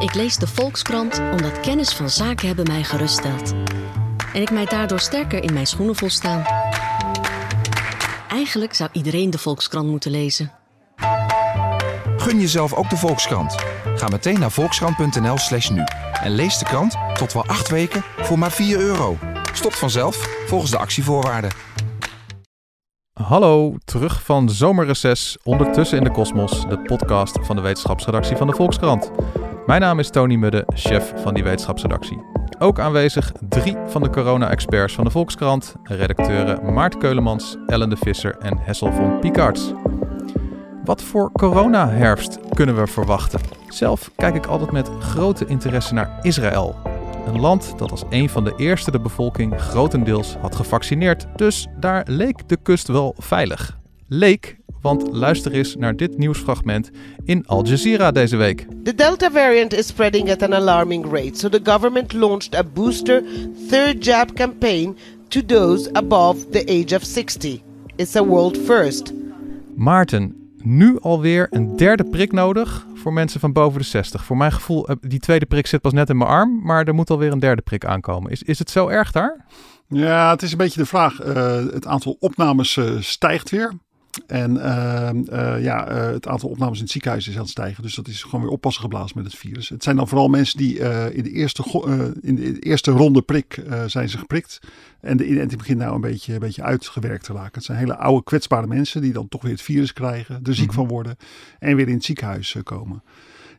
Ik lees de Volkskrant omdat kennis van zaken hebben mij geruststelt. En ik mij daardoor sterker in mijn schoenen voel staan. Eigenlijk zou iedereen de Volkskrant moeten lezen. Gun jezelf ook de Volkskrant. Ga meteen naar volkskrant.nl slash nu. En lees de krant tot wel acht weken voor maar 4 euro. Stopt vanzelf volgens de actievoorwaarden. Hallo, terug van zomerreces Ondertussen in de Kosmos, de podcast van de wetenschapsredactie van de Volkskrant. Mijn naam is Tony Mudde, chef van die wetenschapsredactie. Ook aanwezig drie van de corona-experts van de Volkskrant, redacteuren Maart Keulemans, Ellen de Visser en Hessel von Piekarts. Wat voor corona-herfst kunnen we verwachten? Zelf kijk ik altijd met grote interesse naar Israël. Een land dat als een van de eerste de bevolking grotendeels had gevaccineerd. Dus daar leek de kust wel veilig. Leek, want luister eens naar dit nieuwsfragment in Al Jazeera deze week. The Delta variant is spreading at an alarming rate, so the government launched a booster third jab campaign to those above the age of 60. It's a world first. Maarten, nu alweer een derde prik nodig voor mensen van boven de 60. Voor mijn gevoel, eh, die tweede prik zit pas net in mijn arm, maar er moet alweer een derde prik aankomen. Is, is het zo erg daar? Ja, het is een beetje de vraag. Uh, het aantal opnames uh, stijgt weer. En uh, uh, ja, uh, het aantal opnames in het ziekenhuis is aan het stijgen. Dus dat is gewoon weer oppassen geblazen met het virus. Het zijn dan vooral mensen die in, de eerste, in de eerste ronde prik zijn ze geprikt. En de inenting begint nou een beetje, een beetje uitgewerkt te raken. Het zijn hele oude kwetsbare mensen die dan toch weer het virus krijgen. Er ziek mm -hmm. van worden. En weer in het ziekenhuis komen.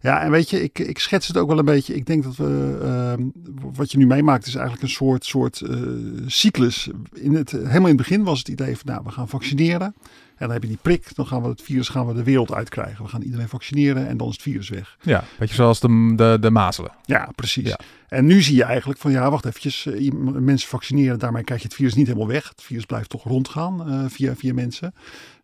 Ja, en weet je, ik, ik schets het ook wel een beetje. Ik denk dat we, uh, wat je nu meemaakt is eigenlijk een soort, soort uh, cyclus. In het, helemaal in het begin was het idee van, nou, we gaan vaccineren. En dan heb je die prik, dan gaan we het virus gaan we de wereld uitkrijgen. We gaan iedereen vaccineren en dan is het virus weg. Ja, beetje zoals de, de, de mazelen. Ja, precies. Ja. En nu zie je eigenlijk van ja, wacht eventjes. Mensen vaccineren, daarmee krijg je het virus niet helemaal weg. Het virus blijft toch rondgaan uh, via, via mensen.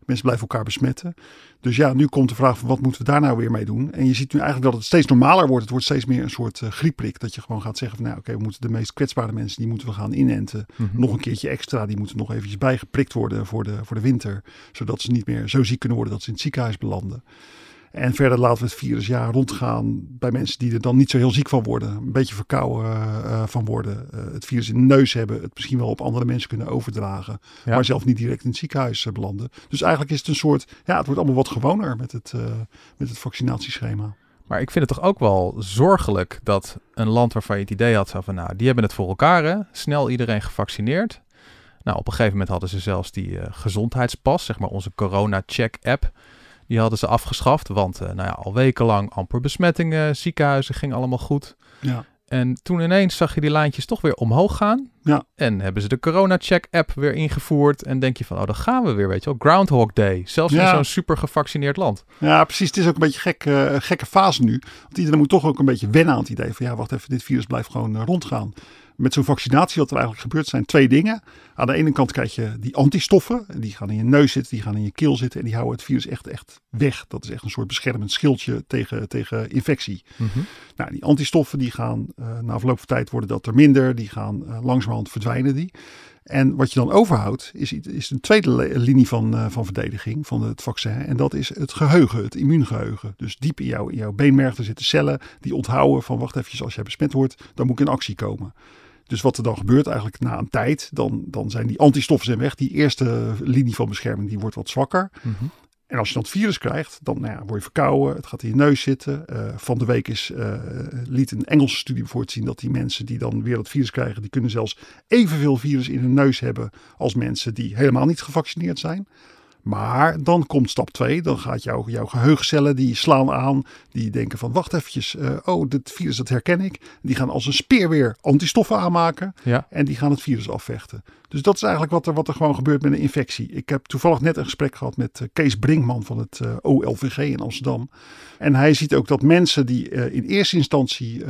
Mensen blijven elkaar besmetten. Dus ja, nu komt de vraag van wat moeten we daar nou weer mee doen? En je ziet nu eigenlijk dat het steeds normaler wordt. Het wordt steeds meer een soort uh, griepprik. Dat je gewoon gaat zeggen van nou oké, okay, we moeten de meest kwetsbare mensen, die moeten we gaan inenten. Mm -hmm. Nog een keertje extra, die moeten nog eventjes bijgeprikt worden voor de, voor de winter. Zodat ze niet meer zo ziek kunnen worden dat ze in het ziekenhuis belanden. En verder laten we het virus ja, rondgaan bij mensen die er dan niet zo heel ziek van worden. Een beetje verkouden uh, van worden. Uh, het virus in de neus hebben. Het misschien wel op andere mensen kunnen overdragen. Ja. Maar zelf niet direct in het ziekenhuis uh, belanden. Dus eigenlijk is het een soort, ja het wordt allemaal wat gewoner met het, met het vaccinatieschema. Maar ik vind het toch ook wel zorgelijk dat een land waarvan je het idee had van nou, die hebben het voor elkaar hè. Snel iedereen gevaccineerd. Nou, op een gegeven moment hadden ze zelfs die gezondheidspas, zeg maar onze corona-check-app. Die hadden ze afgeschaft, want uh, nou ja, al wekenlang amper besmettingen, ziekenhuizen ging allemaal goed. Ja. En toen ineens zag je die lijntjes toch weer omhoog gaan. Ja. En hebben ze de corona-check-app weer ingevoerd. En denk je van, oh, dan gaan we weer, weet je wel. Groundhog Day. Zelfs Ja. in zo'n super gevaccineerd land. Ja, precies. Het is ook een beetje gek, eh, gekke fase nu. Want iedereen moet toch ook een beetje wennen aan het idee van ja, wacht even, dit virus blijft gewoon eh, rondgaan. Met zo'n vaccinatie, wat er eigenlijk gebeurt, zijn twee dingen. Aan de ene kant krijg je die antistoffen. Die gaan in je neus zitten, die gaan in je keel zitten. En die houden het virus echt, echt weg. Dat is echt een soort beschermend schildje tegen, tegen infectie. Mhm. Nou, die antistoffen die gaan uh, na verloop van tijd worden dat er minder. Die gaan uh, langzamerhand verdwijnen die. En wat je dan overhoudt is, is een tweede linie van, uh, van verdediging van het vaccin. En dat is het geheugen, het immuungeheugen. Dus diep in, jou, in jouw beenmerg zitten cellen die onthouden van wacht even, als jij besmet wordt, dan moet ik in actie komen. Dus wat er dan gebeurt eigenlijk na een tijd, dan, dan zijn die antistoffen zijn weg. Die eerste linie van bescherming die wordt wat zwakker. Mm -hmm. En als je dan het virus krijgt, dan nou ja, word je verkouden. Het gaat in je neus zitten. Uh, van de week is, uh, liet een Engelse studie bijvoorbeeld zien dat die mensen die dan weer dat virus krijgen, die kunnen zelfs evenveel virus in hun neus hebben als mensen die helemaal niet gevaccineerd zijn. Maar dan komt stap 2. Dan gaat jouw, jouw geheugencellen die slaan aan. Die denken van wacht eventjes. Uh, oh, dit virus dat herken ik. Die gaan als een speer weer antistoffen aanmaken. Ja. En die gaan het virus afvechten. Dus dat is eigenlijk wat er, wat er gewoon gebeurt met een infectie. Ik heb toevallig net een gesprek gehad met uh, Kees Brinkman van het uh, OLVG in Amsterdam. En hij ziet ook dat mensen die in eerste instantie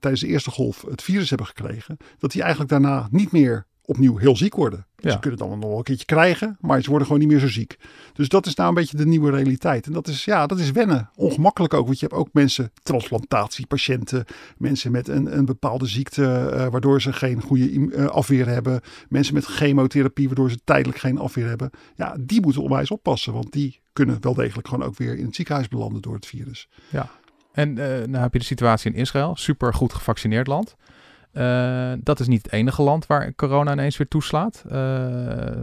tijdens de eerste golf het virus hebben gekregen. Dat die eigenlijk daarna niet meer opnieuw heel ziek worden. Ja. Ze kunnen het dan nog wel een keertje krijgen, maar ze worden gewoon niet meer zo ziek. Dus dat is nou een beetje de nieuwe realiteit. En dat is, ja, dat is wennen. Ongemakkelijk ook, want je hebt ook mensen, transplantatiepatiënten, mensen met een, een bepaalde ziekte, uh, waardoor ze geen goede uh, afweer hebben. Mensen met chemotherapie, waardoor ze tijdelijk geen afweer hebben. Ja, die moeten onwijs oppassen, want die kunnen wel degelijk gewoon ook weer in het ziekenhuis belanden door het virus. Ja. En uh, nou heb je de situatie in Israël, super goed gevaccineerd land. Uh, dat is niet het enige land waar corona ineens weer toeslaat. Uh,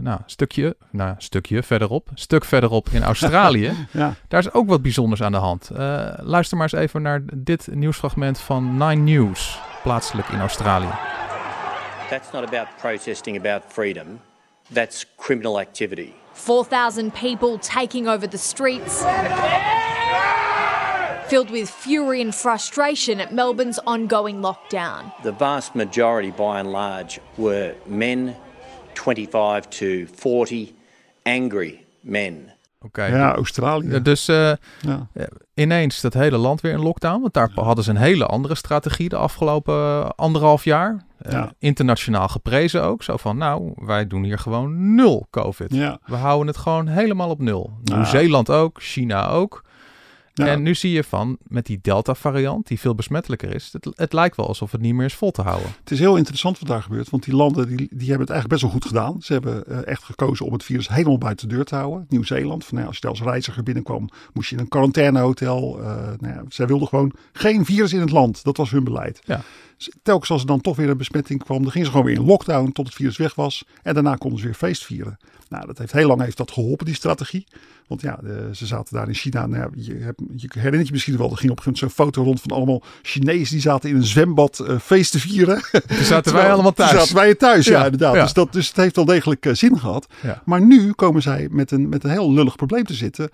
nou, stukje, nou, stukje verderop, stuk verderop in Australië. ja. Daar is ook wat bijzonders aan de hand. Uh, luister maar eens even naar dit nieuwsfragment van Nine News, plaatselijk in Australië. That's not about protesting about freedom. That's criminal activity. 4,000 people taking over the streets. Filled with fury and frustration at Melbourne's ongoing lockdown. The vast majority, by and large, were men 25 to 40, angry men. Okay. Ja, Australië. Dus uh, ja. ineens dat hele land weer in lockdown. Want daar hadden ze een hele andere strategie de afgelopen uh, anderhalf jaar. Uh, ja. Internationaal geprezen ook. Zo van, nou, wij doen hier gewoon nul COVID. Ja. We houden het gewoon helemaal op nul. Nieuw-Zeeland ook, China ook. En nu zie je van, met die Delta-variant, die veel besmettelijker is, het, het, lijkt wel alsof het niet meer is vol te houden. Het is heel interessant wat daar gebeurt, want die landen die, die hebben het eigenlijk best wel goed gedaan. Ze hebben uh, echt gekozen om het virus helemaal buiten de deur te houden. Nieuw-Zeeland, van, nou, als je als reiziger binnenkwam, moest je in een quarantainehotel. Uh, nou ja, zij wilden gewoon geen virus in het land. Dat was hun beleid. Ja. Telkens als er dan toch weer een besmetting kwam, dan gingen ze gewoon weer in lockdown tot het virus weg was. En daarna konden ze weer feest vieren. Nou, dat heeft heel lang heeft dat geholpen, die strategie. Want ja, ze zaten daar in China. Nou ja, je, je herinnert je misschien wel, er ging op een gegeven moment zo'n foto rond van allemaal Chinezen die zaten in een zwembad uh, feest te vieren. Toen zaten wij allemaal thuis. Zaten wij thuis, ja, ja inderdaad. Ja. Dus, dat, dus het heeft wel degelijk uh, zin gehad. Maar nu komen zij met een, met een heel lullig probleem te zitten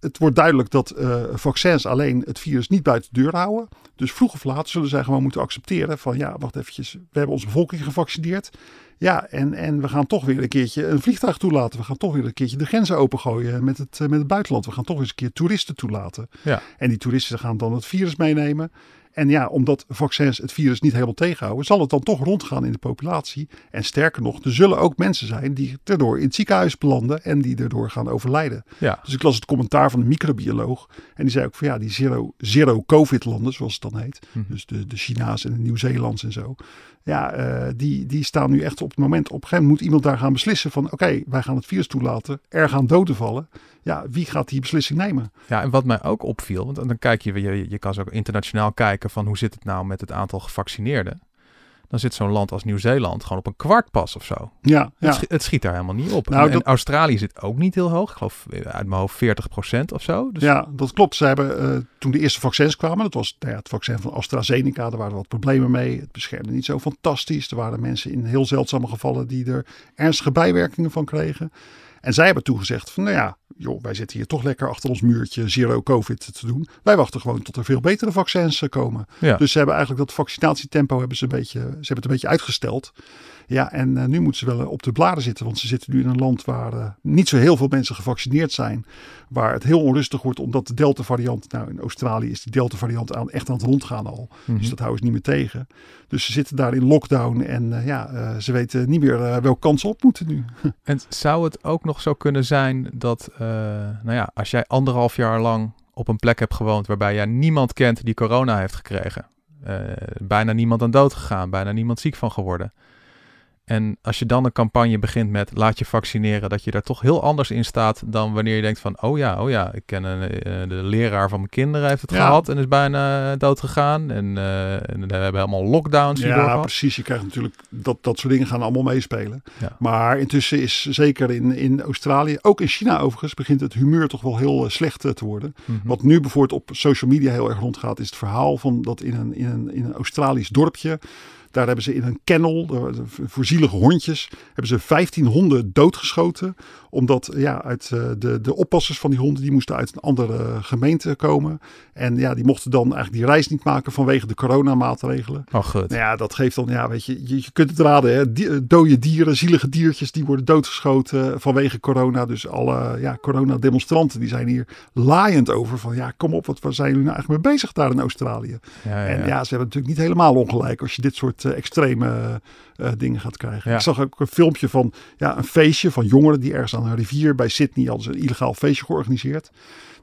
het wordt duidelijk dat uh, vaccins alleen het virus niet buiten de deur houden. Dus vroeg of laat zullen zij gewoon moeten accepteren van ja, wacht eventjes, we hebben onze bevolking gevaccineerd. Ja, en, en we gaan toch weer een keertje een vliegtuig toelaten. We gaan toch weer een keertje de grenzen opengooien met het, met het buitenland. We gaan toch eens een keer toeristen toelaten. Ja. En die toeristen gaan dan het virus meenemen. En ja, omdat vaccins het virus niet helemaal tegenhouden, zal het dan toch rondgaan in de populatie. En sterker nog, er zullen ook mensen zijn die erdoor in het ziekenhuis belanden en die erdoor gaan overlijden. Ja. Dus ik las het commentaar van de microbioloog. En die zei ook van ja, die zero, zero covid landen, zoals het dan heet. Mhm. Dus de, de China's en de Nieuw-Zeelands en zo. Ja, uh, die, die staan nu echt op het moment. Op een moet iemand daar gaan beslissen van oké, wij gaan het virus toelaten. Er gaan doden vallen. Ja, wie gaat die beslissing nemen? Ja, en wat mij ook opviel, want dan kijk je, je, je kan zo ook internationaal kijken van hoe zit het nou met het aantal gevaccineerden. Dan zit zo'n land als Nieuw-Zeeland gewoon op een kwart pas of zo. Ja, Het, schiet, het schiet daar helemaal niet op. Nou, en, Australië zit ook niet heel hoog. Ik geloof eh, uit mijn hoofd 40% of zo. Dus Ja, dat klopt. Ze hebben eh, toen de eerste vaccins kwamen, dat was nou ja, het vaccin van AstraZeneca, daar waren wat problemen mee. Het beschermde niet zo fantastisch. Er waren mensen in heel zeldzame gevallen die er ernstige bijwerkingen van kregen. En zij hebben toegezegd van, nou ja, joh, wij zitten hier toch lekker achter ons muurtje zero covid te doen. Wij wachten gewoon tot er veel betere vaccins eh, komen. Ja. Dus ze hebben eigenlijk dat vaccinatietempo hebben ze een beetje, ze hebben het een beetje uitgesteld. Ja, en eh, nu moeten ze wel eh, op de bladen zitten, want ze zitten nu in een land waar niet zo heel veel mensen gevaccineerd zijn. Waar het heel onrustig wordt omdat de Delta variant, nou in Australië is die Delta variant aan, echt aan het rondgaan al. Mhm. Dus dat houden ze niet meer tegen. Dus ze zitten daar in lockdown en ja, ze weten niet meer welke kant ze op moeten nu. En zou het ook nog zo kunnen zijn dat, nou ja, als jij anderhalf jaar lang op een plek hebt gewoond waarbij jij niemand kent die corona heeft gekregen, eh, bijna niemand aan dood gegaan, bijna niemand ziek van geworden. En als je dan een campagne begint met laat je vaccineren, dat je daar toch heel anders in staat dan wanneer je denkt van, oh ja, oh ja, ik ken een, eh, de leraar van mijn kinderen heeft het Ja. gehad en is bijna dood gegaan. En, eh, en we hebben helemaal lockdowns Ja, precies. Je krijgt natuurlijk dat, dat soort dingen gaan allemaal meespelen. Ja. Maar intussen is zeker in, in Australië, ook in China overigens, begint het humeur toch wel heel eh, slecht eh, te worden. Mhm. Wat nu bijvoorbeeld op social media heel erg rondgaat, is het verhaal van dat in een, in een, in een Australisch dorpje. Daar hebben ze in een kennel, voor zielige hondjes, hebben ze 15 honden doodgeschoten. Omdat ja, uit, eh, de, de oppassers van die honden, die moesten uit een andere gemeente komen. En ja, die mochten dan eigenlijk die reis niet maken vanwege de coronamaatregelen. Oh, goed. Nou ja, dat geeft dan, ja, weet je, je, je kunt het raden, hè? Die, eh, dode dieren, zielige diertjes, die worden doodgeschoten vanwege corona. Dus alle ja, corona-demonstranten, die zijn hier laaiend over van, ja, kom op, wat waar zijn jullie nou eigenlijk mee bezig daar in Australië? Ja, ja, En ja. ze hebben natuurlijk niet helemaal ongelijk als je dit soort extreme eh, dingen gaat krijgen. Ja. Ik zag ook een filmpje van ja, een feestje van jongeren die ergens aan een rivier bij Sydney hadden ze een illegaal feestje georganiseerd.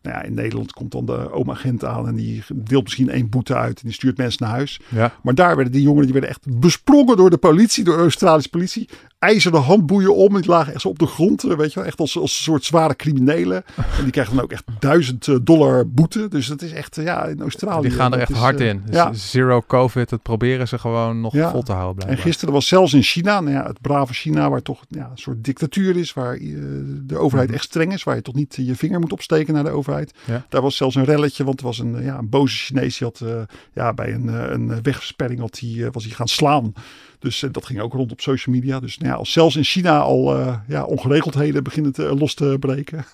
Nou ja, in Nederland komt dan de oom-agent aan en die deelt misschien één boete uit en die stuurt mensen naar huis. Ja. Maar daar werden die jongeren die werden echt besprongen door de politie, door de Australische politie. IJzeren handboeien om, die lagen echt zo op de grond, eh, weet je wel, echt als, als een soort zware criminelen. En die krijgen dan ook echt duizend eh, dollar boete. Dus dat is echt, ja, in Australië. Die gaan er echt is, hard in. Dus ja. Zero COVID, dat proberen ze gewoon nog Ja. vol te houden. En Blijkbaar. gisteren was zelfs in China, nou ja, het brave China, waar toch ja, een soort dictatuur is, waar eh, de overheid echt streng is, waar je toch niet je vinger moet opsteken naar de overheid. Ja. Daar was zelfs een relletje, want er was een, eh, ja, een boze Chinees die had eh, ja, bij een, eh, een wegsperring had die, eh, was hij gaan slaan. Dus eh, dat ging ook rond op social media. Dus nou ja, als zelfs in China al eh, ja, ongeregeldheden beginnen te, los te breken.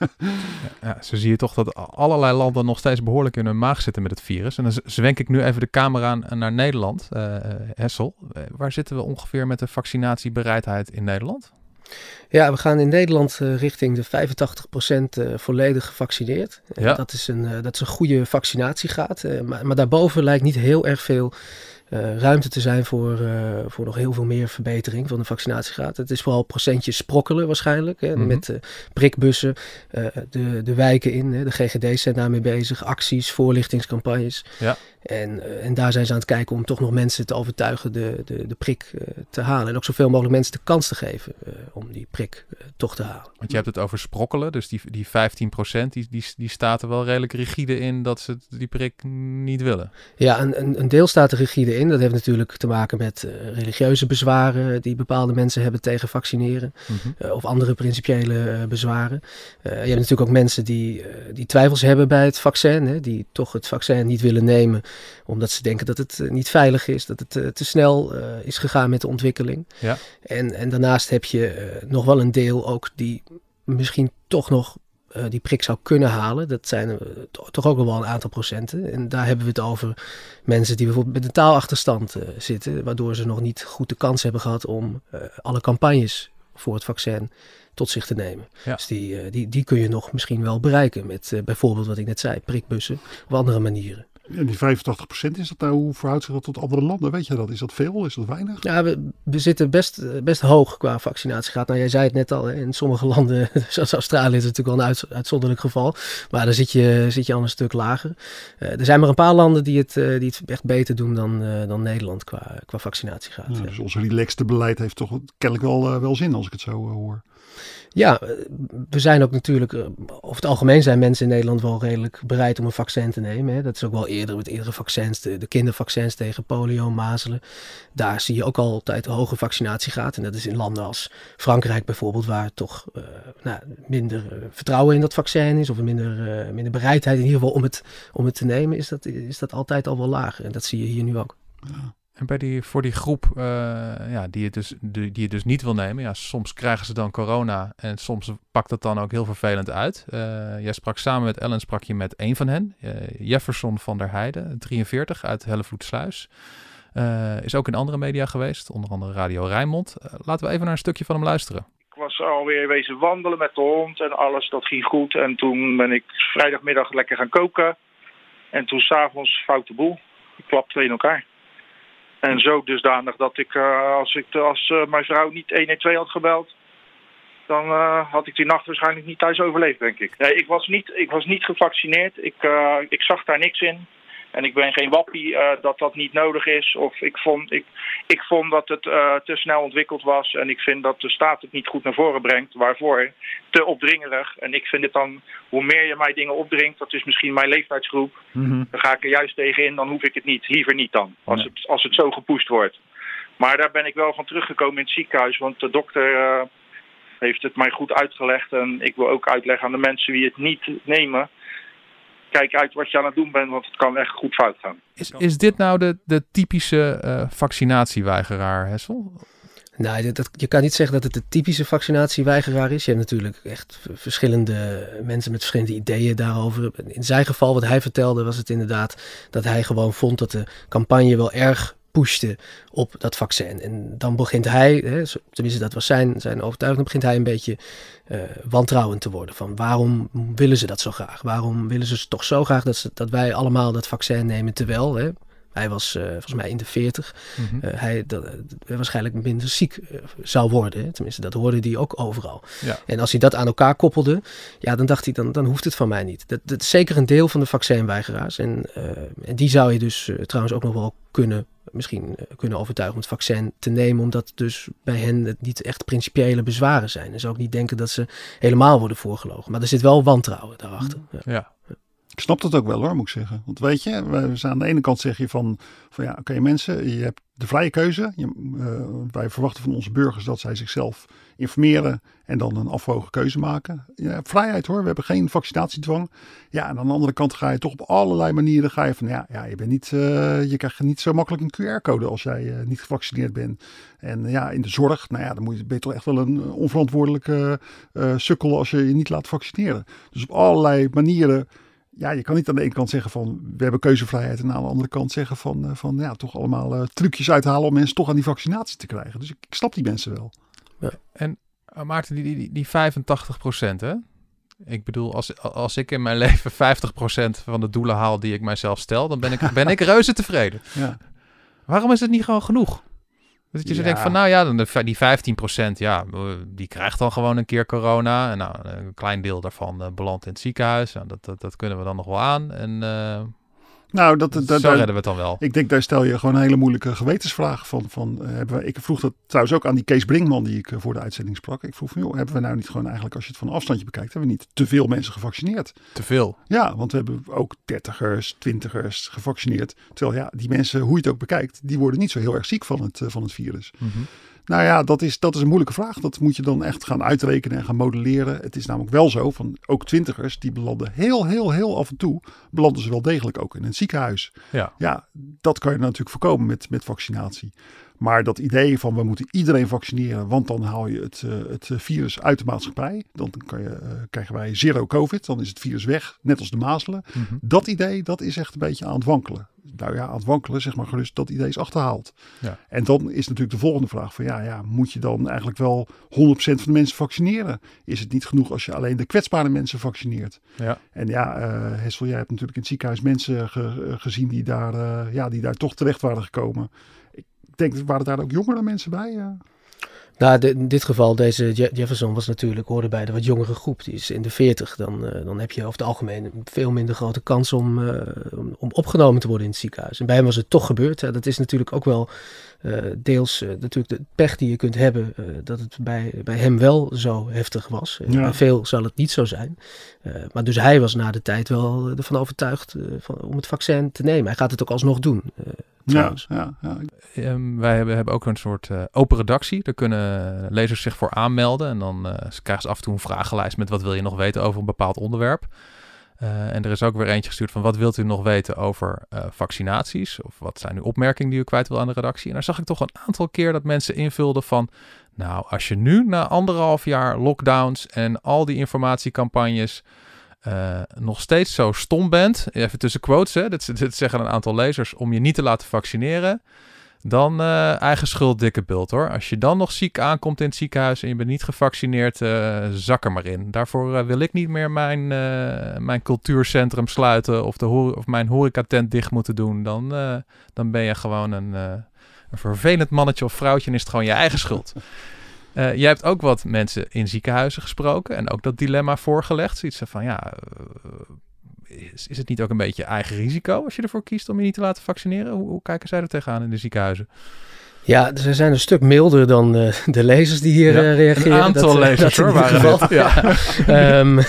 Ja, zo zie je toch dat allerlei landen nog steeds behoorlijk in hun maag zitten met het virus. En dan zwenk ik nu even de camera aan naar Nederland. Eh, eh, Hessel, eh, waar zitten we ongeveer met de vaccinatiebereidheid in Nederland? Ja, we gaan in Nederland eh, richting de 85% eh, volledig gevaccineerd. Eh, Ja. dat, is een, eh, dat is een goede vaccinatiegraad. eh, maar, maar daarboven lijkt niet heel erg veel eh, ruimte te zijn voor, eh, voor nog heel veel meer verbetering van de vaccinatiegraad. Het is vooral procentjes sprokkelen waarschijnlijk. Hè, Mhm. Met eh, prikbussen, de, de wijken in. Hè, de GGD's zijn daarmee bezig. Acties, voorlichtingscampagnes. Ja. En, eh, en daar zijn ze aan het kijken om toch nog mensen te overtuigen de, de, de prik eh, te halen. En ook zoveel mogelijk mensen de kans te geven eh, om die prik toch te halen. Want je hebt het over sprokkelen, dus die, die 15% die, die, die staat er wel redelijk rigide in dat ze die prik niet willen. Ja, een, een, een deel staat er rigide in. Dat heeft natuurlijk te maken met religieuze bezwaren die bepaalde mensen hebben tegen vaccineren. Mhm. of andere principiële bezwaren. Je hebt natuurlijk ook mensen die, die twijfels hebben bij het vaccin. Hè, die toch het vaccin niet willen nemen omdat ze denken dat het eh, niet veilig is. Dat het eh, te snel eh, is gegaan met de ontwikkeling. Ja. En, en daarnaast heb je nog wel een deel ook die misschien toch nog die prik zou kunnen halen. Dat zijn to- toch ook nog wel een aantal procenten. En daar hebben we het over mensen die bijvoorbeeld met een taalachterstand zitten, waardoor ze nog niet goed de kans hebben gehad om alle campagnes voor het vaccin tot zich te nemen. Ja. Dus die, die, die kun je nog misschien wel bereiken met bijvoorbeeld wat ik net zei, prikbussen of andere manieren. En die 85% is dat nou, hoe verhoudt zich dat tot andere landen? Weet je dat? Is dat veel? Is dat weinig? Ja, we, we zitten best, best hoog qua vaccinatiegraad. Nou, jij zei het net al, hè, in sommige landen, zoals Australië, is het natuurlijk wel een uit- uitzonderlijk geval. Maar daar zit je, zit je al een stuk lager. Eh, er zijn maar een paar landen die het, eh, die het echt beter doen dan, eh, dan Nederland qua, qua vaccinatiegraad. Ja, dus ons relaxte beleid heeft toch kennelijk wel, wel zin als ik het zo hoor. Ja, eh, we zijn ook natuurlijk, eh, over het algemeen zijn mensen in Nederland wel redelijk bereid om een vaccin te nemen. Hè. Dat is ook wel eerder met eerdere vaccins, de, de kindervaccins tegen polio, mazelen. Daar zie je ook altijd een hoge vaccinatiegraad. En dat is in landen als Frankrijk bijvoorbeeld, waar toch eh, nou, minder vertrouwen in dat vaccin is. Of minder, minder bereidheid in ieder geval om het, om het te nemen, is dat, is dat altijd al wel lager. En dat zie je hier nu ook. En bij die, voor die groep eh, ja, die, het dus, die, het dus niet wil nemen, ja, soms krijgen ze dan corona en soms pakt het dan ook heel vervelend uit. Eh, jij sprak samen met Ellen, sprak je met één van hen, eh, Jefferson van der Heijden, 43 uit Hellevoetsluis. Eh is ook in andere media geweest, onder andere Radio Rijnmond. Laten we even naar een stukje van hem luisteren. Ik was alweer wezen wandelen met de hond en alles, dat ging goed. En toen ben ik vrijdagmiddag lekker gaan koken. En toen s'avonds foute boel. Ik klap twee in elkaar. En zo dusdanig dat ik, eh, als, ik als eh, mijn vrouw niet 112 had gebeld... dan eh, had ik die nacht waarschijnlijk niet thuis overleefd, denk ik. Nee, ik was niet, ik was niet gevaccineerd. Ik, ik zag daar niks in. En ik ben geen wappie eh, dat dat niet nodig is. Of ik vond, ik, ik vond dat het eh, te snel ontwikkeld was. En ik vind dat de staat het niet goed naar voren brengt. Waarvoor? Te opdringerig. En ik vind het dan, hoe meer je mij dingen opdringt, dat is misschien mijn leeftijdsgroep. Dan ga ik er juist tegen in, dan hoef ik het niet. Liever niet dan, als, het, als het zo gepoest wordt. Maar daar ben ik wel van teruggekomen in het ziekenhuis. Want de dokter eh, heeft het mij goed uitgelegd. En ik wil ook uitleggen aan de mensen die het niet nemen. Kijk uit wat je aan het doen bent, want het kan echt goed fout gaan. Is, is dit nou de, de typische eh, vaccinatieweigeraar, Hessel? Nee, dat, dat- je kan niet zeggen dat het de typische vaccinatieweigeraar is. Je hebt natuurlijk echt verschillende mensen met verschillende ideeën daarover. In zijn geval, wat hij vertelde, was het inderdaad dat hij gewoon vond dat de campagne wel erg pushte op dat vaccin. En dan begint hij, hè, tenminste dat was zijn, zijn overtuiging, begint hij een beetje eh, wantrouwend te worden. Van waarom willen ze dat zo graag? Waarom willen ze toch zo graag dat, ze, dat wij allemaal dat vaccin nemen? Terwijl, hè, Hij was uh, volgens mij in de 40. Mhm. Uh, hij dat, uh, waarschijnlijk minder ziek zou worden. Hè? Tenminste, dat hoorde hij ook overal. Ja. En als hij dat aan elkaar koppelde, ja, dan dacht hij, dan, dan hoeft het van mij niet. Dat, dat is zeker een deel van de vaccinweigeraars. En, en die zou je dus trouwens ook nog wel kunnen, misschien kunnen overtuigen om het vaccin te nemen. Omdat dus bij hen het niet echt principiële bezwaren zijn. En ze ook niet denken dat ze helemaal worden voorgelogen. Maar er zit wel wantrouwen daarachter. Ja. ja. Ik snap dat ook wel hoor, moet ik zeggen. Want weet je, we zijn aan de ene kant zeg je van, van ja, oké mensen, je hebt de vrije keuze. Je, uh, wij verwachten van onze burgers dat zij zichzelf informeren en dan een afwogen keuze maken. Ja, vrijheid hoor, we hebben geen vaccinatiedwang. Ja, en aan de andere kant ga je toch op allerlei manieren ga je van, ja, ja je, bent niet, uh, je krijgt niet zo makkelijk een QR-code als jij uh, niet gevaccineerd bent. En ja, in de zorg, nou ja, dan moet je, ben je toch echt wel een onverantwoordelijke sukkel als je je niet laat vaccineren. Dus op allerlei manieren ja, je kan niet aan de ene kant zeggen van we hebben keuzevrijheid en aan de andere kant zeggen van, uh, van ja, toch allemaal uh, trucjes uithalen om mensen toch aan die vaccinatie te krijgen. Dus ik, ik snap die mensen wel. Ja. En uh, Maarten, die, die, die 85 procent hè? Ik bedoel, als, als ik in mijn leven 50% van de doelen haal die ik mijzelf stel, dan ben ik, ben ik reuze tevreden. Ja. Waarom is het niet gewoon genoeg? Dat je zo Ja. denkt van, nou ja, dan de, die 15%, ja, die krijgt dan gewoon een keer corona. En nou, een klein deel daarvan eh, belandt in het ziekenhuis. Nou, dat, dat, dat kunnen we dan nog wel aan. En eh, Nou, dat, dat, zo redden we het dan wel. Ik denk, daar stel je gewoon een hele moeilijke gewetensvraag van. van eh, hebben we, ik vroeg dat trouwens ook aan die Kees Brinkman die ik eh, voor de uitzending sprak. Ik vroeg van, joh, hebben we nou niet gewoon eigenlijk, als je het van een afstandje bekijkt, hebben we niet te veel mensen gevaccineerd? Te veel. Ja, want we hebben ook dertigers, twintigers gevaccineerd. Terwijl ja, die mensen, hoe je het ook bekijkt, die worden niet zo heel erg ziek van het, eh, van het virus. Mhm. Nou ja, dat is, dat is een moeilijke vraag. Dat moet je dan echt gaan uitrekenen en gaan modelleren. Het is namelijk wel zo van ook twintigers, die belanden heel, heel, heel af en toe, belanden ze wel degelijk ook in een ziekenhuis. Ja. Ja, dat kan je natuurlijk voorkomen met, met vaccinatie. Maar dat idee van we moeten iedereen vaccineren, want dan haal je het, eh, het eh, virus uit de maatschappij. Dan kan je, eh, krijgen wij zero covid, dan is het virus weg, net als de mazelen. Mhm. Dat idee, dat is echt een beetje aan het wankelen. Nou ja, aan het wankelen, zeg maar gerust, dat idee is achterhaald. Ja. En dan is natuurlijk de volgende vraag van ja, ja, moet je dan eigenlijk wel 100% van de mensen vaccineren? Is het niet genoeg als je alleen de kwetsbare mensen vaccineert? Ja. En ja, eh Hessel, jij hebt natuurlijk in het ziekenhuis mensen ge- gezien die daar, ja, die daar toch terecht waren gekomen. Ik denk, waren daar ook jongere mensen bij? eh? Nou, de- in dit geval, deze Je- Jefferson was natuurlijk, hoorde bij de wat jongere groep. Die is in de 40. Dan, eh, dan heb je over het algemeen een veel minder grote kans om, eh, om, om opgenomen te worden in het ziekenhuis. En bij hem was het toch gebeurd. Hè. Dat is natuurlijk ook wel deels natuurlijk de pech die je kunt hebben. dat het bij, bij hem wel zo heftig was. Ja. Bij veel zal het niet zo zijn. Maar dus hij was na de tijd wel ervan overtuigd van, om het vaccin te nemen. Hij gaat het ook alsnog doen. Ja, ja, ja. Ehm, wij hebben, hebben ook een soort eh, open redactie. Daar kunnen lezers zich voor aanmelden. En dan eh, ze krijgen ze af en toe een vragenlijst met wat wil je nog weten over een bepaald onderwerp. Eh, en er is ook weer eentje gestuurd van wat wilt u nog weten over eh, vaccinaties? Of wat zijn uw opmerkingen die u kwijt wil aan de redactie? En daar zag ik toch een aantal keer dat mensen invulden van... Nou, als je nu na anderhalf jaar lockdowns en al die informatiecampagnes... eh, nog steeds zo stom bent, even tussen quotes, hè, dit, zeggen een aantal lezers, om je niet te laten vaccineren, dan eh, eigen schuld, dikke bult hoor. Als je dan nog ziek aankomt in het ziekenhuis en je bent niet gevaccineerd, eh, zak er maar in. Daarvoor wil ik niet meer mijn, mijn cultuurcentrum sluiten of, de of mijn horecatent dicht moeten doen. Dan, dan ben je gewoon een, een vervelend mannetje of vrouwtje en is het gewoon je eigen schuld. Eh, jij hebt ook wat mensen in ziekenhuizen gesproken en ook dat dilemma voorgelegd. Zoiets van, ja, eh, is, is het niet ook een beetje eigen risico als je ervoor kiest om je niet te laten vaccineren? Hoe, hoe kijken zij er tegenaan in de ziekenhuizen? Ja, ze zijn een stuk milder dan eh, de lezers die hier Ja, eh, reageren. een aantal Dat, eh, lezers, dat hoor, waren dit. Ja. Ehm,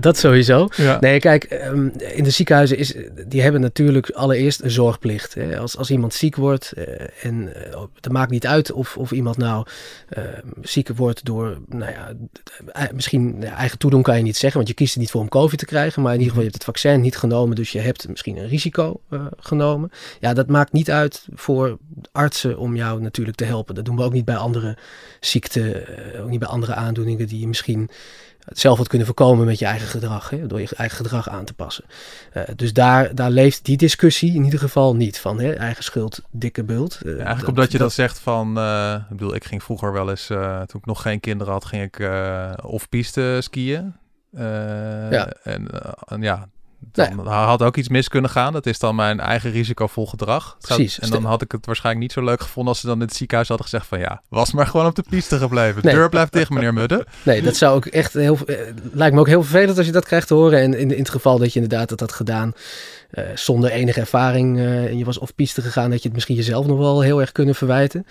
dat sowieso. Ja. Nee, kijk, ehm, in de ziekenhuizen is, die hebben natuurlijk allereerst een zorgplicht. Hè. Als, als iemand ziek wordt, en het maakt niet uit of, of iemand nou eh, ziek wordt door, nou ja, misschien eigen toedoen kan je niet zeggen, want je kiest er niet voor om COVID te krijgen, maar in ieder geval je hebt het vaccin niet genomen, dus je hebt misschien een risico genomen. Ja, dat maakt niet uit voor artsen om jou natuurlijk te helpen. Dat doen we ook niet bij andere ziekten, eh, ook niet bij andere aandoeningen die je misschien zelf had kunnen voorkomen met je eigen gedrag, hè, door je eigen gedrag aan te passen. Eh, dus daar, daar leeft die discussie in ieder geval niet van, hè, eigen schuld, dikke bult. Eh, Ja, eigenlijk omdat je dat, zegt van, eh, ik bedoel, ik ging vroeger wel eens, toen ik nog geen kinderen had, ging ik off-piste skiën. Ja. En ja, Dan had ook iets mis kunnen gaan. Dat is dan mijn eigen risicovol gedrag. Precies. En dan had ik het waarschijnlijk niet zo leuk gevonden als ze dan in het ziekenhuis hadden gezegd van ja, was maar gewoon op de piste gebleven. De deur blijft dicht, meneer Mudde. Nee, dat zou ook echt heel, eh, lijkt me ook heel vervelend als je dat krijgt te horen. En in, in het geval dat je inderdaad dat had gedaan uh, zonder enige ervaring uh, en je was op piste gegaan, dat je het misschien jezelf nog wel heel erg kunnen verwijten.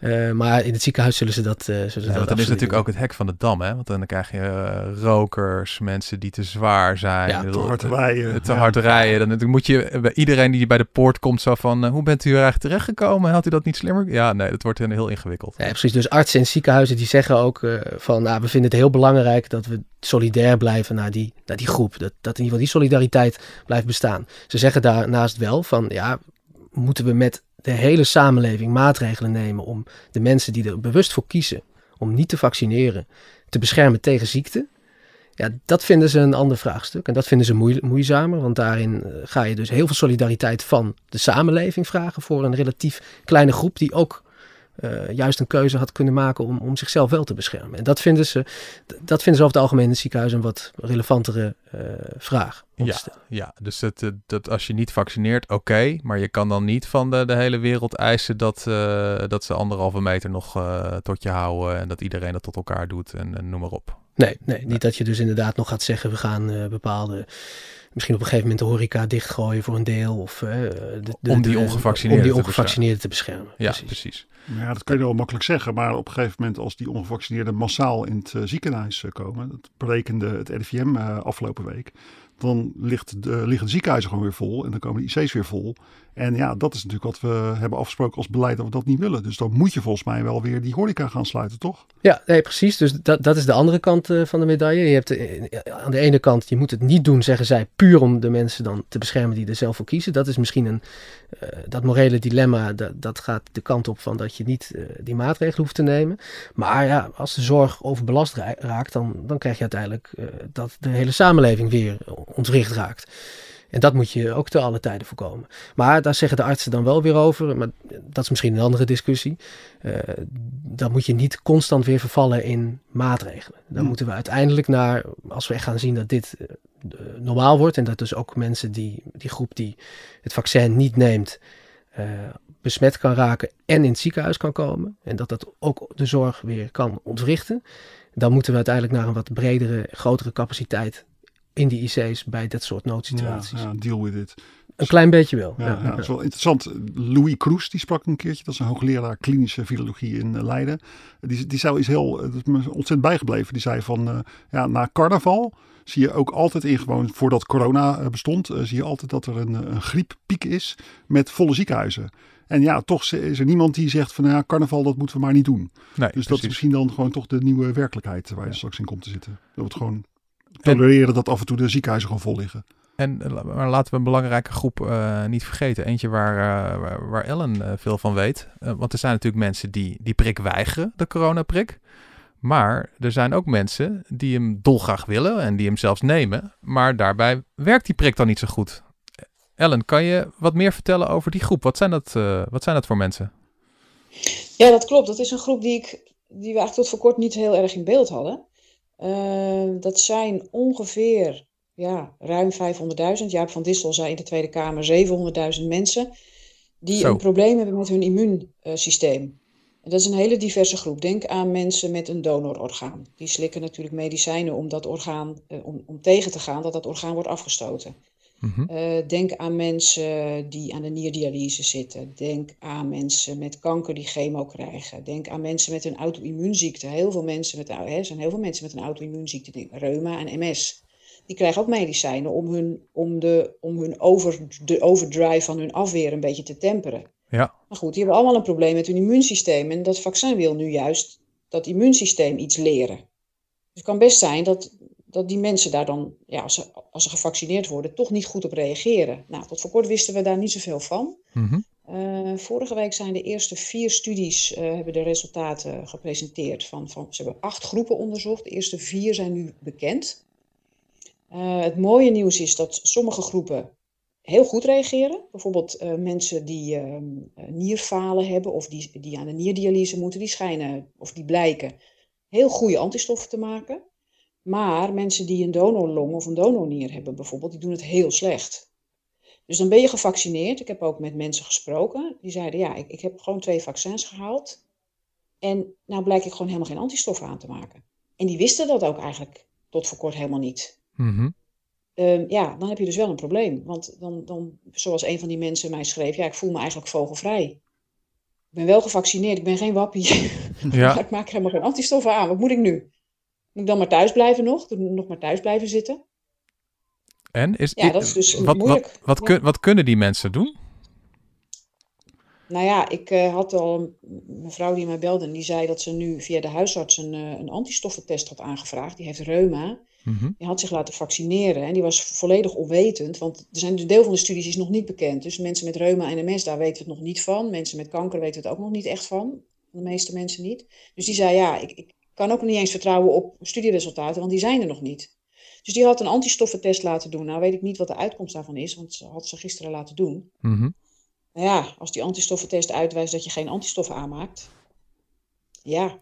Uh, maar in het ziekenhuis zullen ze dat. zullen ze ja, dat dan is natuurlijk ook het hek van de dam, hè? Want dan krijg je rokers, mensen die te zwaar zijn, ja, te hard rijden. Te hard rijden. Dan moet je bij iedereen die bij de poort komt zo van, hoe bent u er eigenlijk terechtgekomen? Had u dat niet slimmer? Ja, nee, dat wordt heel ingewikkeld. Ja, precies. Dus artsen en ziekenhuizen die zeggen ook van, nou, we vinden het heel belangrijk dat we solidair blijven naar die, naar die groep. Dat, dat in ieder geval die solidariteit blijft bestaan. Ze zeggen daarnaast wel van ja, moeten we met de hele samenleving maatregelen nemen om de mensen die er bewust voor kiezen om niet te vaccineren te beschermen tegen ziekte. Ja, dat vinden ze een ander vraagstuk. En dat vinden ze moeizamer, want daarin eh, ga je dus heel veel solidariteit van de samenleving vragen voor een relatief kleine groep die ook uh, juist een keuze had kunnen maken om, om zichzelf wel te beschermen. En dat vinden ze, dat vinden ze over het algemeen in het ziekenhuis een wat relevantere uh, vraag. Ja, ja, dus dat, eh, dat als je niet vaccineert, oké, maar je kan dan niet van de, de hele wereld eisen dat, uh, dat ze anderhalve meter nog tot je houden en dat iedereen dat tot elkaar doet en, en noem maar op. Nee, nee, niet dat je dus inderdaad nog gaat zeggen, we gaan bepaalde misschien op een gegeven moment de horeca dichtgooien voor een deel. Of, uh, de, de, om die ongevaccineerden, om die ongevaccineerden te beschermen. Ja, precies. precies. Ja, dat kun je wel makkelijk zeggen. Maar op een gegeven moment als die ongevaccineerden massaal in het uh, ziekenhuis uh, komen. Dat berekende het RIVM afgelopen week. Dan ligt de, liggen de ziekenhuizen gewoon weer vol. En dan komen de IC's weer vol. En ja, dat is natuurlijk wat we hebben afgesproken als beleid dat we dat niet willen. Dus dan moet je volgens mij wel weer die horeca gaan sluiten, toch? Ja, nee, precies. Dus dat, dat is de andere kant uh, van de medaille. Je hebt uh, aan de ene kant, je moet het niet doen, zeggen zij, puur om de mensen dan te beschermen die er zelf voor kiezen. Dat is misschien een, uh, dat morele dilemma, dat, dat gaat de kant op van dat je niet die maatregelen hoeft te nemen. Maar ja, als de zorg overbelast raakt, dan, dan krijg je uiteindelijk dat de hele samenleving weer ontwricht raakt. En dat moet je ook te alle tijden voorkomen. Maar daar zeggen de artsen dan wel weer over, maar dat is misschien een andere discussie. Uh, dan moet je niet constant weer vervallen in maatregelen. Dan moeten we uiteindelijk naar, als we echt gaan zien dat dit uh, normaal wordt en dat dus ook mensen die, die groep die het vaccin niet neemt, uh, besmet kan raken en in het ziekenhuis kan komen. En dat dat ook de zorg weer kan ontwrichten. Dan moeten we uiteindelijk naar een wat bredere, grotere capaciteit in die IC's bij dat soort noodsituaties. Ja, ja, deal with it. Een klein beetje wel. Ja, ja, dat is wel interessant. Louis Kroes, die sprak een keertje. Dat is een hoogleraar klinische virologie in uh, Leiden. Die, die zou iets heel, dat is me ontzettend bijgebleven. Die zei van, uh, ja, na carnaval zie je ook altijd in gewoon, voordat corona uh, bestond, zie je altijd dat er een, een grieppiek is met volle ziekenhuizen. En ja, toch is er niemand die zegt van, ja, carnaval, dat moeten we maar niet doen. Nee, dus precies. dat is misschien dan gewoon toch de nieuwe werkelijkheid waar je straks in komt te zitten. Dat wordt gewoon tolereren dat af en toe de ziekenhuizen gewoon vol liggen. En maar laten we een belangrijke groep uh, niet vergeten. Eentje waar, uh, waar Ellen uh, veel van weet. want er zijn natuurlijk mensen die die prik weigeren, de coronaprik. Maar er zijn ook mensen die hem dolgraag willen en die hem zelfs nemen. Maar daarbij werkt die prik dan niet zo goed. Ellen, kan je wat meer vertellen over die groep? Wat zijn dat, wat zijn dat voor mensen? Ja, dat klopt. Dat is een groep die, ik, die we eigenlijk tot voor kort niet heel erg in beeld hadden. Uh, dat zijn ongeveer ja, ruim 500.000. Jaap van Dissel zei in de Tweede Kamer 700.000 mensen die Zo. een probleem hebben met hun immuunsysteem. En dat is een hele diverse groep. Denk aan mensen met een donororgaan. Die slikken natuurlijk medicijnen om dat orgaan, uh, om, om tegen te gaan dat dat orgaan wordt afgestoten. Mm-hmm. Uh, denk aan mensen die aan de nierdialyse zitten. Denk aan mensen met kanker die chemo krijgen. Denk aan mensen met een auto-immuunziekte. Heel veel mensen met, hè, zijn heel veel mensen met een auto-immuunziekte, reuma en MS. Die krijgen ook medicijnen om hun, om de, om hun over, de overdrive van hun afweer een beetje te temperen. Ja. Maar goed, die hebben allemaal een probleem met hun immuunsysteem. En dat vaccin wil nu juist dat immuunsysteem iets leren. Dus het kan best zijn dat dat die mensen daar dan, ja, als, ze, als ze gevaccineerd worden, toch niet goed op reageren. Nou, tot voor kort wisten we daar niet zoveel van. Mm-hmm. Uh, vorige week zijn de eerste vier studies, uh, hebben de resultaten gepresenteerd. Van, van, ze hebben acht groepen onderzocht. De eerste vier zijn nu bekend. Uh, het mooie nieuws is dat sommige groepen heel goed reageren. Bijvoorbeeld mensen die ehm, nierfalen hebben of die, die aan de nierdialyse moeten, die schijnen of die blijken heel goede antistoffen te maken. Maar mensen die een donorlong of een donornier hebben bijvoorbeeld, die doen het heel slecht. Dus dan ben je gevaccineerd. Ik heb ook met mensen gesproken. Die zeiden, ja, ik, ik heb gewoon twee vaccins gehaald. En nou blijk ik gewoon helemaal geen antistoffen aan te maken. En die wisten dat ook eigenlijk tot voor kort helemaal niet. Mhm. Ehm, ja, dan heb je dus wel een probleem. Want dan, dan, zoals een van die mensen mij schreef, ja, ik voel me eigenlijk vogelvrij. Ik ben wel gevaccineerd, ik ben geen wappie. Ja. ik maak helemaal geen antistoffen aan. Wat moet ik nu? Moet ik dan maar thuis blijven nog? Nog maar thuis blijven zitten? En is, Ja, dat is dus wat, moeilijk. Wat, wat, Ja. kun- wat kunnen die mensen doen? Nou ja, ik eh, had al een mevrouw die mij belde en die zei dat ze nu via de huisarts een, eh, een antistoffentest had aangevraagd. Die heeft reuma. Mhm. Die had zich laten vaccineren en die was volledig onwetend. Want er zijn dus deel van de studies is nog niet bekend. Dus mensen met reuma en MS, daar weten we het nog niet van. Mensen met kanker weten het ook nog niet echt van. De meeste mensen niet. Dus die zei, ja, ik, ik kan ook niet eens vertrouwen op studieresultaten, want die zijn er nog niet. Dus die had een antistoffentest laten doen. Nou weet ik niet wat de uitkomst daarvan is, want ze had ze gisteren laten doen. Mhm. Nou ja, als die antistoffentest uitwijst dat je geen antistoffen aanmaakt. Ja,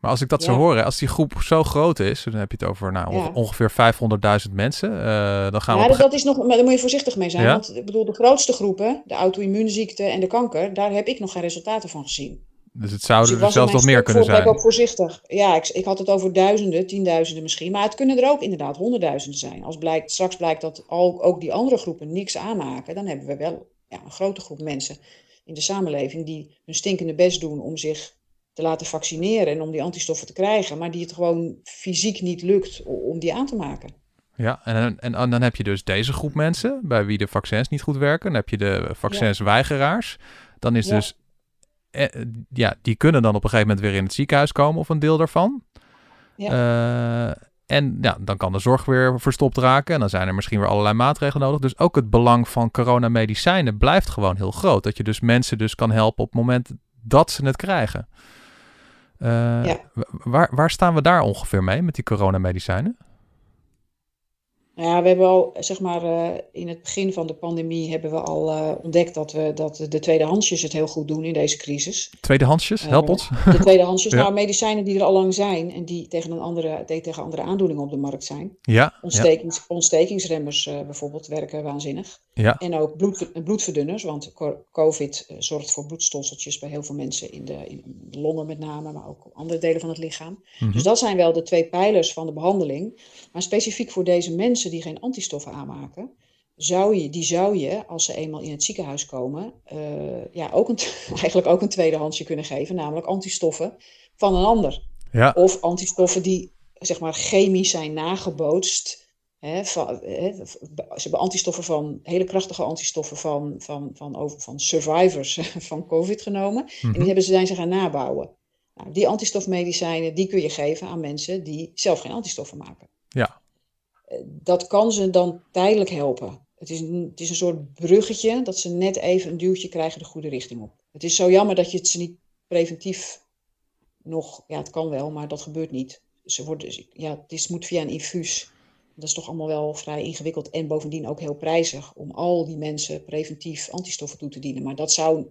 Maar als ik dat Ja. zo hoor, als die groep zo groot is, dan heb je het over nou, Ja. ongeveer 500.000 mensen. eh, dan gaan we ja op dat, dat is nog, maar daar moet je voorzichtig mee zijn. Ja? Want ik bedoel, de grootste groepen, de auto-immuunziekte en de kanker, daar heb ik nog geen resultaten van gezien. Dus het Dus zouden ik er zelfs nog meer kunnen zijn. ook voorzichtig. Ja, ik, ik had het over duizenden, tienduizenden misschien. Maar het kunnen er ook inderdaad honderdduizenden zijn. Als blijkt, straks blijkt dat al, ook die andere groepen niks aanmaken, dan hebben we wel ja, een grote groep mensen in de samenleving die hun stinkende best doen om zich te laten vaccineren en om die antistoffen te krijgen, maar die het gewoon fysiek niet lukt om die aan te maken. Ja, en, en, en dan heb je dus deze groep mensen, bij wie de vaccins niet goed werken. Dan heb je de vaccinsweigeraars. Dan is Ja. dus, ja, die kunnen dan op een gegeven moment weer in het ziekenhuis komen, of een deel daarvan. Eh, en ja, dan kan de zorg weer verstopt raken. En dan zijn er misschien weer allerlei maatregelen nodig. Dus ook het belang van coronamedicijnen blijft gewoon heel groot. Dat je dus mensen dus kan helpen op het moment dat ze het krijgen. Eh, wa- waar, waar staan we daar ongeveer mee met die coronamedicijnen? Nou ja, we hebben al, zeg maar, eh, in het begin van de pandemie hebben we al eh, ontdekt dat, we, dat de tweedehandsjes het heel goed doen in deze crisis. Tweedehandsjes, help Eh, ons. De tweedehandsjes, Ja. nou medicijnen die er al lang zijn en die tegen, een andere, die tegen andere aandoeningen op de markt zijn. Ja, ja. Ontstekings, Ontstekingsremmers bijvoorbeeld werken waanzinnig. Ja. En ook bloed, bloedverdunners, want co- COVID zorgt voor bloedstolseltjes bij heel veel mensen in de, in de longen met name, maar ook andere delen van het lichaam. Mhm. Dus dat zijn wel de twee pijlers van de behandeling. Maar specifiek voor deze mensen die geen antistoffen aanmaken, zou je, die zou je, als ze eenmaal in het ziekenhuis komen, eh, ja, ook een, eigenlijk ook een tweedehandsje kunnen geven, namelijk antistoffen van een ander. Ja. Of antistoffen die zeg maar chemisch zijn nagebootst. Hè, van, hè, ze hebben antistoffen van, hele krachtige antistoffen van, van, van, over, van survivors van COVID genomen. En Mhm. die hebben ze, zijn ze gaan nabouwen. Nou, die antistofmedicijnen die kun je geven aan mensen die zelf geen antistoffen maken. Dat kan ze dan tijdelijk helpen. Het is, een, het is een soort bruggetje dat ze net even een duwtje krijgen de goede richting op. Het is zo jammer dat je het ze niet preventief nog, ja het kan wel, maar dat gebeurt niet. Ze worden, ja, het is, moet via een infuus. Dat is toch allemaal wel vrij ingewikkeld en bovendien ook heel prijzig om al die mensen preventief antistoffen toe te dienen. Maar dat zou,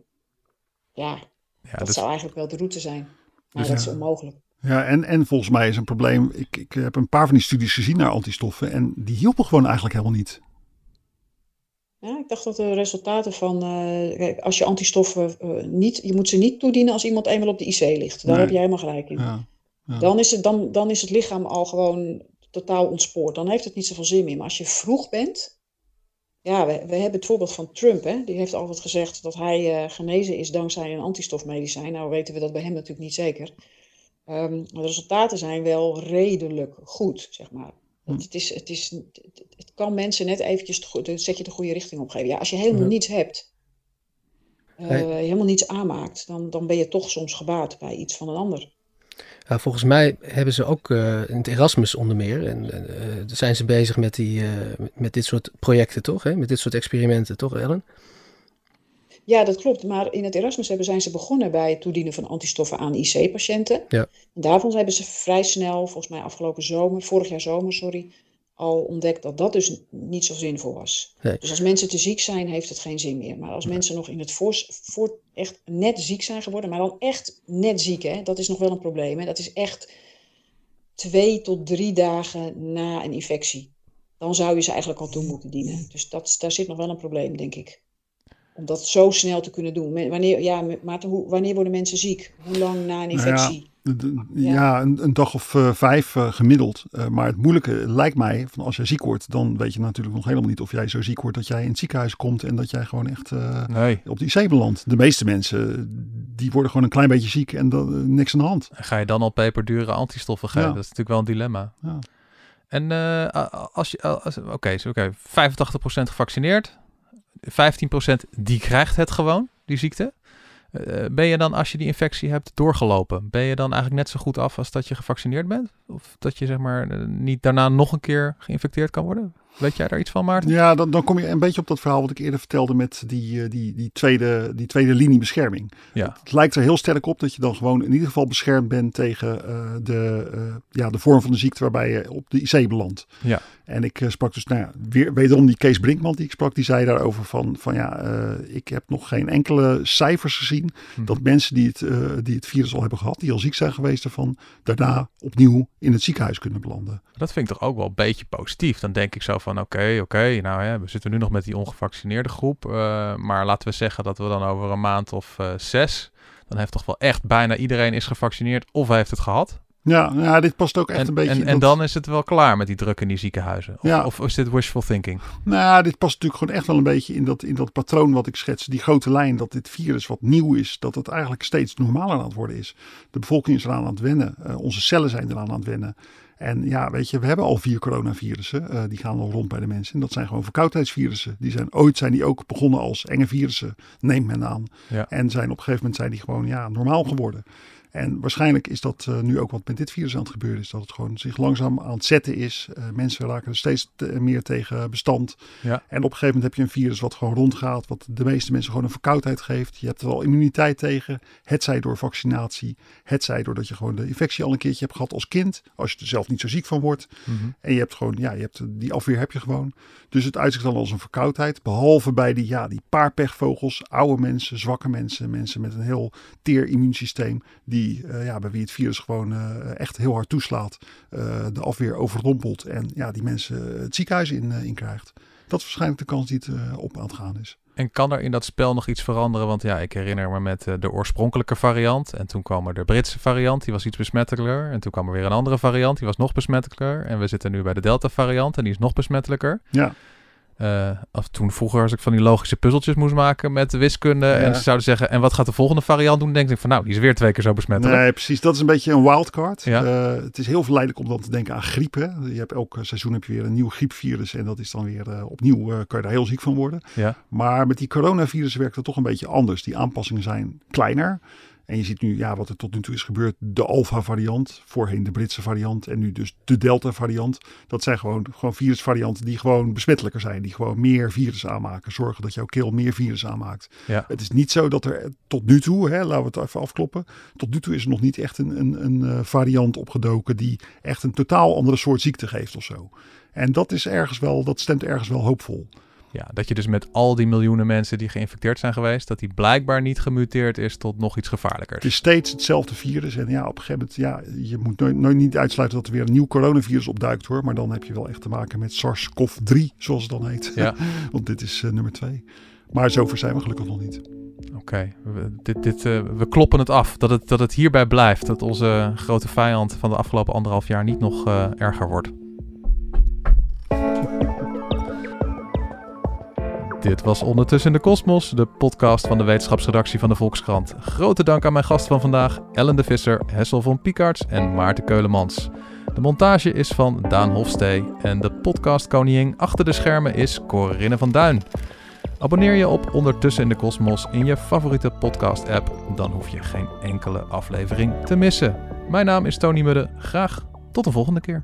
ja, dat dat- zou eigenlijk wel de route zijn. Maar Dus dat is onmogelijk. Ja, en, en volgens mij is een probleem. Ik, ik heb een paar van die studies gezien naar antistoffen. En die hielpen gewoon eigenlijk helemaal niet. Ja, ik dacht dat de resultaten van, eh, kijk, als je antistoffen eh, niet, je moet ze niet toedienen als iemand eenmaal op de IC ligt. Daar Nee. heb jij helemaal gelijk in. Ja, ja. Dan, is het, dan, dan is het lichaam al gewoon totaal ontspoord. Dan heeft het niet zoveel zin meer. Maar als je vroeg bent, ja, we, we hebben het voorbeeld van Trump, hè? die heeft altijd gezegd dat hij eh, genezen is dankzij een antistofmedicijn. Nou weten we dat bij hem natuurlijk niet zeker. Ehm, de resultaten zijn wel redelijk goed, zeg maar. Het, het, is, het, is, het, kan mensen net eventjes de, zet je de goede richting opgeven. Ja, als je helemaal niets hebt, eh, helemaal niets aanmaakt, dan, dan ben je toch soms gebaat bij iets van een ander. Ja, volgens mij hebben ze ook eh, in het Erasmus onder meer, en eh, zijn ze bezig met, die, met dit soort projecten, toch? Hè? Met dit soort experimenten, toch, Ellen? Ja, dat klopt. Maar in het Erasmus hebben zijn ze begonnen bij het toedienen van antistoffen aan IC-patiënten. Ja. En daarvan hebben ze vrij snel, volgens mij afgelopen zomer, vorig jaar zomer, sorry, al ontdekt dat dat dus niet zo zinvol was. Nee. Dus als mensen te ziek zijn, heeft het geen zin meer. Maar als mensen nog in het voor, voor echt net ziek zijn geworden, maar dan echt net ziek, hè, dat is nog wel een probleem. Hè. Dat is echt twee tot drie dagen na een infectie. Dan zou je ze eigenlijk al toe moeten dienen. Dus dat, daar zit nog wel een probleem, denk ik. Om dat zo snel te kunnen doen. Wanneer, ja, Maarten, hoe, wanneer worden mensen ziek? Hoe lang na een Nou infectie? ja, ja, een, een dag of eh, vijf eh, gemiddeld. Eh, maar het moeilijke lijkt mij, van als jij ziek wordt, dan weet je natuurlijk nog helemaal niet of jij zo ziek wordt dat jij in het ziekenhuis komt en dat jij gewoon echt eh, Nee. op de IC belandt. De meeste mensen, die worden gewoon een klein beetje ziek en dan, niks aan de hand. En Ga je dan al peperdure antistoffen geven? Ja. Dat is natuurlijk wel een dilemma. Ja. En eh, als je, oké, zo- oké, 85% gevaccineerd, 15% die krijgt het gewoon, die ziekte. Eh, ben je dan, als je die infectie hebt doorgelopen, ben je dan eigenlijk net zo goed af als dat je gevaccineerd bent? Of dat je zeg maar eh, niet daarna nog een keer geïnfecteerd kan worden? Weet jij daar iets van, Maarten? Ja, dan, dan kom je een beetje op dat verhaal wat ik eerder vertelde met die, eh, die, die, tweede, die tweede linie bescherming. Ja. Het lijkt er heel sterk op dat je dan gewoon in ieder geval beschermd bent tegen eh, de, eh, ja, de vorm van de ziekte waarbij je op de IC belandt. Ja. En ik sprak dus, nou ja, weer, wederom die Kees Brinkman die ik sprak, die zei daarover van, van ja, ik heb nog geen enkele cijfers gezien Mhm. dat mensen die het, die het virus al hebben gehad, die al ziek zijn geweest ervan, daarna opnieuw in het ziekenhuis kunnen belanden. Dat vind ik toch ook wel een beetje positief. Dan denk ik zo van, oké, oké, nou ja, we zitten nu nog met die ongevaccineerde groep. eh, maar laten we zeggen dat we dan over een maand of eh, zes, dan heeft toch wel echt bijna iedereen is gevaccineerd of heeft het gehad. Ja, ja dit past ook echt En, een beetje en, dan is het wel klaar met die druk in die ziekenhuizen. Of, Ja. of is dit wishful thinking? Nou, ja, dit past natuurlijk gewoon echt wel een beetje in dat, in dat patroon wat ik schets. Die grote lijn dat dit virus wat nieuw is, dat het eigenlijk steeds normaler aan het worden is. De bevolking is eraan aan het wennen. Eh, onze cellen zijn eraan aan het wennen. En ja, weet je, we hebben al vier coronavirussen. eh, die gaan al rond bij de mensen. En dat zijn gewoon verkoudheidsvirussen. Die zijn, ooit zijn die ook begonnen als enge virussen, neemt men aan. Ja. En zijn op een gegeven moment zijn die gewoon ja, normaal geworden. En waarschijnlijk is dat eh, nu ook wat met dit virus aan het gebeuren is. Dat het gewoon zich langzaam aan het zetten is. Eh, mensen raken er steeds te- meer tegen bestand. Ja. En op een gegeven moment heb je een virus wat gewoon rondgaat. Wat de meeste mensen gewoon een verkoudheid geeft. Je hebt er al immuniteit tegen. Het zij door vaccinatie. Het zij doordat je gewoon de infectie al een keertje hebt gehad als kind. Als je er zelf niet zo ziek van wordt. Mhm. En je hebt gewoon, ja, je hebt, die afweer heb je gewoon. Dus het uitzicht dan als een verkoudheid. Behalve bij die, ja, die paar pechvogels, oude mensen, zwakke mensen, mensen met een heel teer immuunsysteem. Die, eh, ja, bij wie het virus gewoon eh, echt heel hard toeslaat. eh, de afweer overrompelt en ja, die mensen het ziekenhuis in, in krijgt. Dat is waarschijnlijk de kans die het op aan het gaan is. En kan er in dat spel nog iets veranderen? Want ja, ik herinner me met de oorspronkelijke variant. En toen kwam er de Britse variant, die was iets besmettelijker. En toen kwam er weer een andere variant, die was nog besmettelijker. En we zitten nu bij de Delta variant en die is nog besmettelijker. Ja. Eh, of toen vroeger als ik van die logische puzzeltjes moest maken met de wiskunde. En ze zouden zeggen, en wat gaat de volgende variant doen? Dan denk ik van, nou, die is weer twee keer zo besmettelijk. Nee, precies. Dat is een beetje een wildcard. Ja. Eh, het is heel verleidelijk om dan te denken aan griep. Hè. Je hebt elk seizoen heb je weer een nieuw griepvirus. En dat is dan weer eh, opnieuw, eh, kan je daar heel ziek van worden. Ja. Maar met die coronavirus werkt het toch een beetje anders. Die aanpassingen zijn kleiner. En je ziet nu ja, wat er tot nu toe is gebeurd. De Alpha variant, voorheen de Britse variant en nu dus de Delta variant. Dat zijn gewoon, gewoon virusvarianten die gewoon besmettelijker zijn. Die gewoon meer virus aanmaken. Zorgen dat jouw keel meer virus aanmaakt. Ja. Het is niet zo dat er tot nu toe, hè, laten we het even afkloppen. Tot nu toe is er nog niet echt een, een, een eh, variant opgedoken die echt een totaal andere soort ziekte geeft of zo. En dat is ergens wel, dat stemt ergens wel hoopvol. Ja, dat je dus met al die miljoenen mensen die geïnfecteerd zijn geweest, dat die blijkbaar niet gemuteerd is tot nog iets gevaarlijkers. Het is steeds hetzelfde virus. En ja, op een gegeven moment, ja, je moet nooit, nooit niet uitsluiten dat er weer een nieuw coronavirus opduikt hoor. Maar dan heb je wel echt te maken met SARS-CoV-3, zoals het dan heet. Ja. Want dit is eh, nummer twee. Maar zover zijn we gelukkig nog niet. Oké, we, dit, dit, eh, we kloppen het af. Dat het, dat het hierbij blijft. Dat onze grote vijand van de afgelopen anderhalf jaar niet nog eh, erger wordt. Dit was Ondertussen in de Kosmos, de podcast van de wetenschapsredactie van de Volkskrant. Grote dank aan mijn gast van vandaag, Ellen de Visser, Hessel van Piekarts en Maarten Keulemans. De montage is van Daan Hofstee en de podcastkoningin achter de schermen is Corinne van Duin. Abonneer je op Ondertussen in de Kosmos in je favoriete podcast-app. Dan hoef je geen enkele aflevering te missen. Mijn naam is Tony Mudde. Graag tot de volgende keer.